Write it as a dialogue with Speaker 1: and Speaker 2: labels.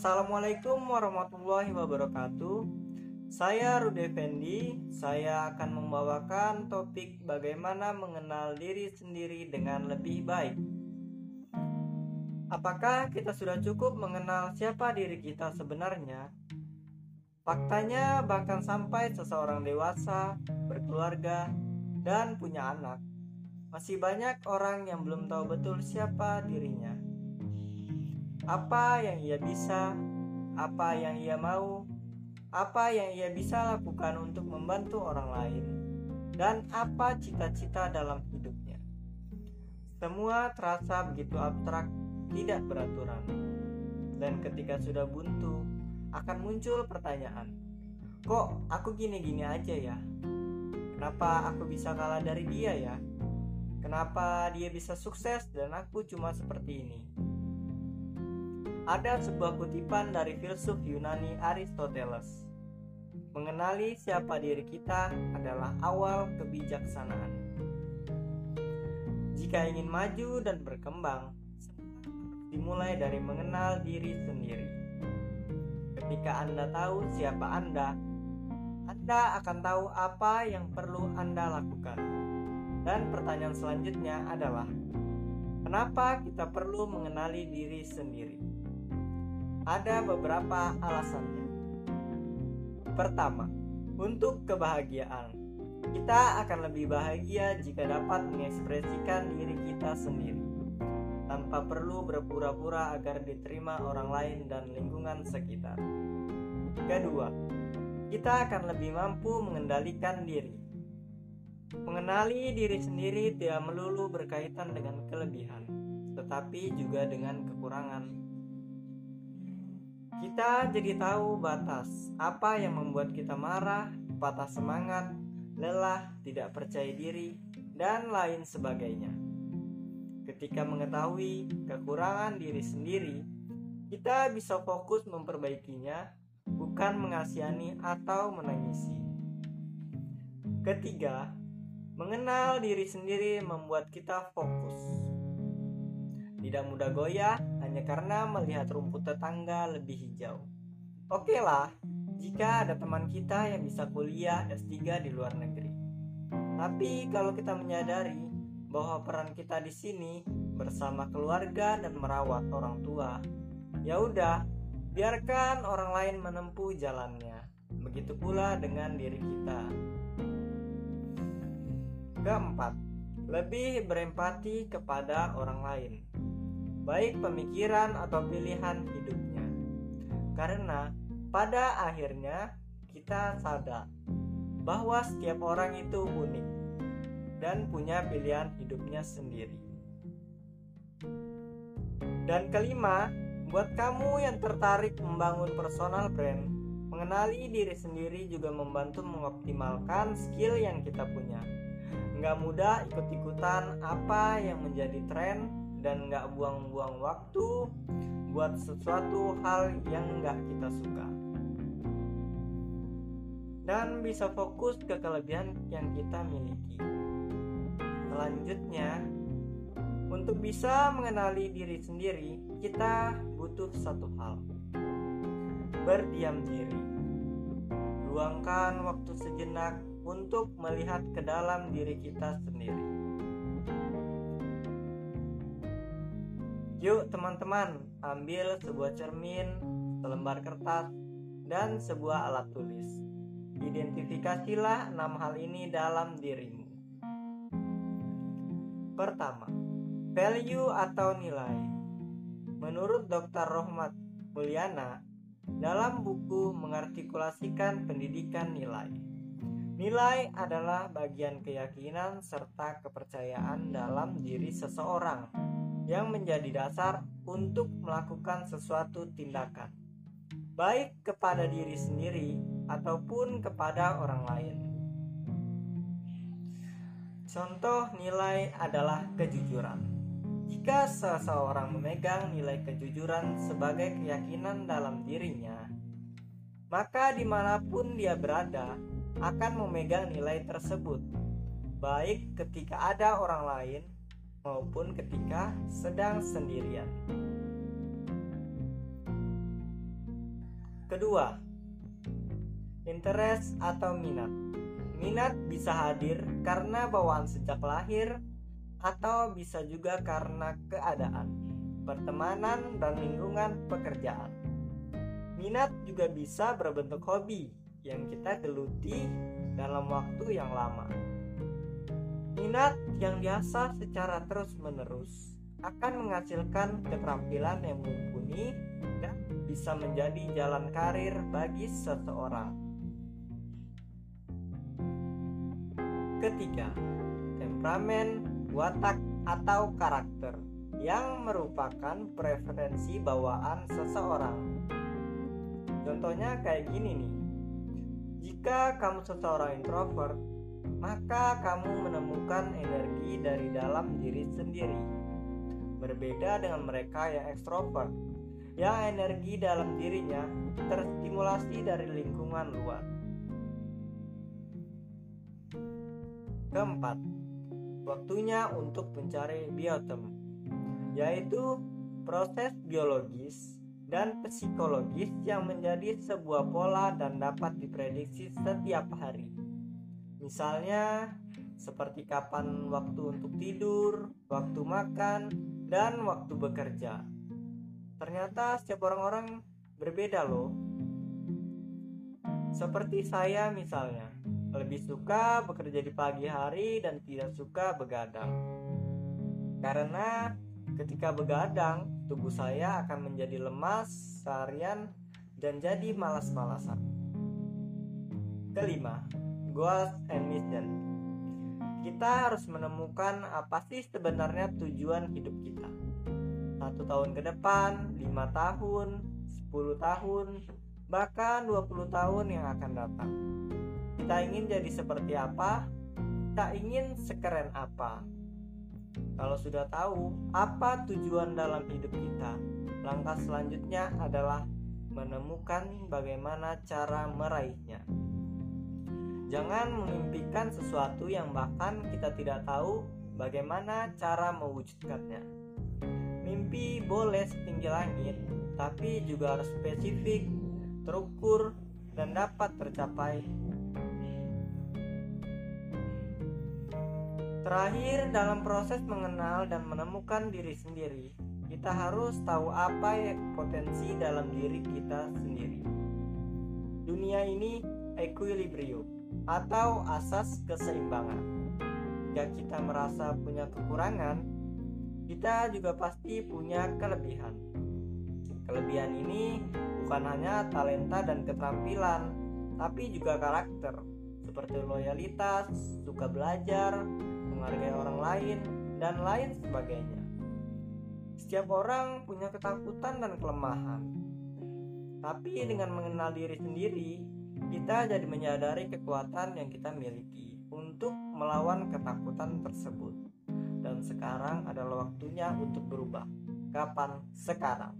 Speaker 1: Assalamualaikum warahmatullahi wabarakatuh. Saya Rude Fendi. Saya akan membawakan topik bagaimana mengenal diri sendiri dengan lebih baik. Apakah kita sudah cukup mengenal siapa diri kita sebenarnya? Faktanya, bahkan sampai seseorang dewasa, berkeluarga, dan punya anak, masih banyak orang yang belum tahu betul siapa dirinya apa yang ia bisa, apa yang ia mau, apa yang ia bisa lakukan untuk membantu orang lain, dan apa cita-cita dalam hidupnya. Semua terasa begitu abstrak, tidak beraturan. Dan ketika sudah buntu, akan muncul pertanyaan, "Kok aku gini-gini aja ya? Kenapa aku bisa kalah dari dia ya? Kenapa dia bisa sukses dan aku cuma seperti ini?" Ada sebuah kutipan dari filsuf Yunani Aristoteles. Mengenali siapa diri kita adalah awal kebijaksanaan. Jika ingin maju dan berkembang, dimulai dari mengenal diri sendiri. Ketika Anda tahu siapa Anda, Anda akan tahu apa yang perlu Anda lakukan. Dan pertanyaan selanjutnya adalah, kenapa kita perlu mengenali diri sendiri? Ada beberapa alasannya. Pertama, untuk kebahagiaan. Kita akan lebih bahagia jika dapat mengekspresikan diri kita sendiri tanpa perlu berpura-pura agar diterima orang lain dan lingkungan sekitar. Kedua, kita akan lebih mampu mengendalikan diri. Mengenali diri sendiri tidak melulu berkaitan dengan kelebihan, tetapi juga dengan kekurangan kita jadi tahu batas apa yang membuat kita marah, patah semangat, lelah, tidak percaya diri, dan lain sebagainya. Ketika mengetahui kekurangan diri sendiri, kita bisa fokus memperbaikinya, bukan mengasihani atau menangisi. Ketiga, mengenal diri sendiri membuat kita fokus. Tidak mudah goyah hanya karena melihat rumput tetangga lebih hijau. Oke lah, jika ada teman kita yang bisa kuliah S3 di luar negeri. Tapi kalau kita menyadari bahwa peran kita di sini bersama keluarga dan merawat orang tua, ya udah, biarkan orang lain menempuh jalannya. Begitu pula dengan diri kita. Keempat, lebih berempati kepada orang lain baik pemikiran atau pilihan hidupnya. Karena pada akhirnya kita sadar bahwa setiap orang itu unik dan punya pilihan hidupnya sendiri. Dan kelima, buat kamu yang tertarik membangun personal brand, mengenali diri sendiri juga membantu mengoptimalkan skill yang kita punya. Nggak mudah ikut-ikutan apa yang menjadi tren dan nggak buang-buang waktu buat sesuatu hal yang nggak kita suka. Dan bisa fokus ke kelebihan yang kita miliki. Selanjutnya untuk bisa mengenali diri sendiri kita butuh satu hal. Berdiam diri. Luangkan waktu sejenak untuk melihat ke dalam diri kita sendiri Yuk teman-teman, ambil sebuah cermin, selembar kertas, dan sebuah alat tulis. Identifikasilah enam hal ini dalam dirimu. Pertama, value atau nilai. Menurut Dr. Rohmat Mulyana, dalam buku mengartikulasikan pendidikan nilai. Nilai adalah bagian keyakinan serta kepercayaan dalam diri seseorang yang menjadi dasar untuk melakukan sesuatu tindakan, baik kepada diri sendiri ataupun kepada orang lain. Contoh nilai adalah kejujuran. Jika seseorang memegang nilai kejujuran sebagai keyakinan dalam dirinya, maka di mana pun dia berada akan memegang nilai tersebut, baik ketika ada orang lain maupun ketika sedang sendirian. Kedua, interest atau minat. Minat bisa hadir karena bawaan sejak lahir atau bisa juga karena keadaan, pertemanan, dan lingkungan pekerjaan. Minat juga bisa berbentuk hobi yang kita geluti dalam waktu yang lama. Minat yang diasah secara terus-menerus akan menghasilkan keterampilan yang mumpuni dan bisa menjadi jalan karir bagi seseorang. Ketiga, temperamen, watak, atau karakter yang merupakan preferensi bawaan seseorang. Contohnya kayak gini nih. Jika kamu seseorang introvert, maka kamu menemukan energi dari dalam diri sendiri. Berbeda dengan mereka yang ekstrovert, yang energi dalam dirinya terstimulasi dari lingkungan luar. Keempat, waktunya untuk mencari biotem, yaitu proses biologis dan psikologis yang menjadi sebuah pola dan dapat diprediksi setiap hari. Misalnya, seperti kapan waktu untuk tidur, waktu makan, dan waktu bekerja. Ternyata setiap orang-orang berbeda loh. Seperti saya misalnya, lebih suka bekerja di pagi hari dan tidak suka begadang. Karena Ketika begadang, tubuh saya akan menjadi lemas seharian dan jadi malas-malasan. Kelima, goals and mission. Kita harus menemukan apa sih sebenarnya tujuan hidup kita. Satu tahun ke depan, lima tahun, sepuluh tahun, bahkan 20 tahun yang akan datang. Kita ingin jadi seperti apa? Kita ingin sekeren apa? Kalau sudah tahu apa tujuan dalam hidup kita, langkah selanjutnya adalah menemukan bagaimana cara meraihnya. Jangan memimpikan sesuatu yang bahkan kita tidak tahu bagaimana cara mewujudkannya. Mimpi boleh setinggi langit, tapi juga harus spesifik, terukur, dan dapat tercapai Terakhir, dalam proses mengenal dan menemukan diri sendiri, kita harus tahu apa potensi dalam diri kita sendiri. Dunia ini equilibrium atau asas keseimbangan. Jika kita merasa punya kekurangan, kita juga pasti punya kelebihan. Kelebihan ini bukan hanya talenta dan keterampilan, tapi juga karakter, seperti loyalitas, suka belajar, menghargai orang lain, dan lain sebagainya. Setiap orang punya ketakutan dan kelemahan. Tapi dengan mengenal diri sendiri, kita jadi menyadari kekuatan yang kita miliki untuk melawan ketakutan tersebut. Dan sekarang adalah waktunya untuk berubah. Kapan? Sekarang.